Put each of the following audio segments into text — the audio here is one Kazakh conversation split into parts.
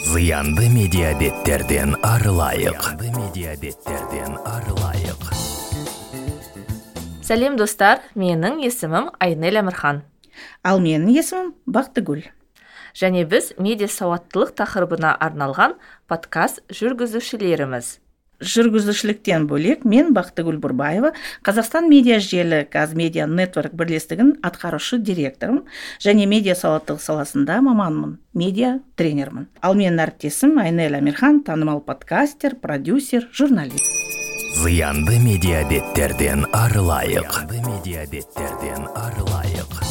зиянды медиабеттерден арылайық. Зиянды медиабеттерден арылайық. Сәлем достар. Менің есімім айнель әмірхан. Ал менің есімім бақтыгүл. Және біз медиа сауаттылық тақырыбына арналған подкаст жүргізушілеріміз. Жүргізушіліктен бөлек мен бақтыгүл бұрбаева қазақстан медиа желі қазмедиа нетворк бірлестігінің атқарушы директорымын және медиа сауаттылық саласында маманмын медиа тренермін. Ал менің әріптесім айнель амирхан танымал подкастер продюсер журналист. Зиянды медиабеттерден арылайық. Медиабеттерден арылайық.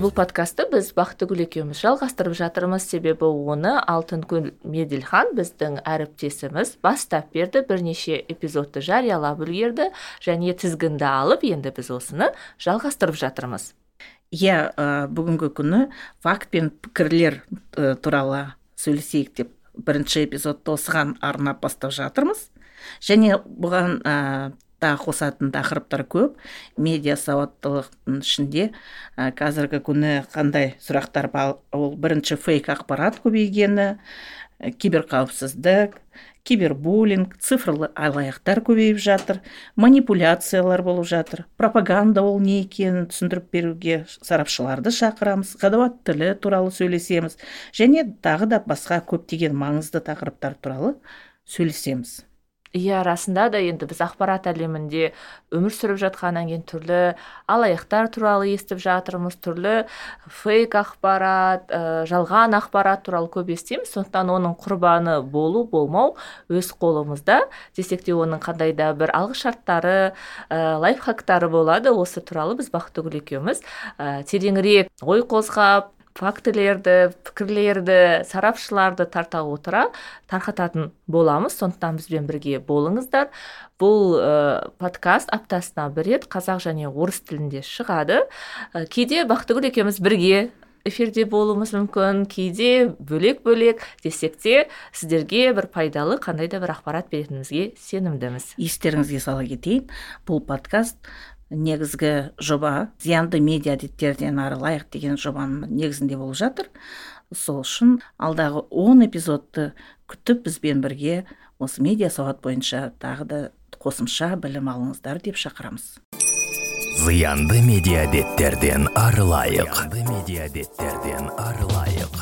Бұл подкастты біз бақтыгүл екеуміз жалғастырып жатырмыз. Себебі оны алтынгүл меделхан біздің әріптесіміз бастап берді бірнеше эпизодты жариялап үлгерді және тізгінді алып енді біз осыны жалғастырып жатырмыз. Иә бүгінгі күні факт пен пікірлер туралы сөйлесейік деп бірінші эпизодты осыған арнап бастап жатырмыз. Және бұған тағы қосатын тақырыптар көп. Медиа сауаттылықтың ішінде ә, қазіргі күні қандай сұрақтар бар ол бірінші фейк ақпарат көбейгені киберқауіпсіздік кибербуллинг цифрлы алаяқтар көбейіп жатыр манипуляциялар болып жатыр. Пропаганда ол не екенін түсіндіріп беруге сарапшыларды шақырамыз. Ғадауат тілі туралы сөйлесеміз. Және тағы да басқа көптеген маңызды тақырыптар туралы сөйлесеміз. Иә расында да енді біз ақпарат әлемінде өмір сүріп жатқаннан кейін түрлі алаяқтар туралы естіп жатырмыз түрлі фейк ақпарат ә, жалған ақпарат туралы көп естиміз. Сондықтан оның құрбаны болу болмау өз қолымызда. Десек те оның қандай да бір алғышарттары ә, лайфхактары болады. Осы туралы біз бақытгүл екеуміз ә, тереңірек ой қозғап фактілерді пікірлерді сарапшыларды тарта отыра тарқататын боламыз. Сондықтан бізбен бірге болыңыздар. Бұл ә, подкаст аптасына бір рет қазақ және орыс тілінде шығады. Ә, кейде бақтыгүл екеуміз бірге эфирде болуымыз мүмкін кейде бөлек бөлек десек те сіздерге бір пайдалы қандай да бір ақпарат беретінімізге сенімдіміз. Естеріңізге сала кетейін бұл подкаст негізгі жоба зиянды медиа әдеттерден арылайық деген жобаның негізінде болып жатыр. Сол үшін алдағы 10 эпизодты күтіп бізбен бірге осы медиа сауат бойынша тағы да қосымша білім алыңыздар деп шақырамыз. Зиянды медиабеттерден арылайық зиянды медиабеттерден арылайық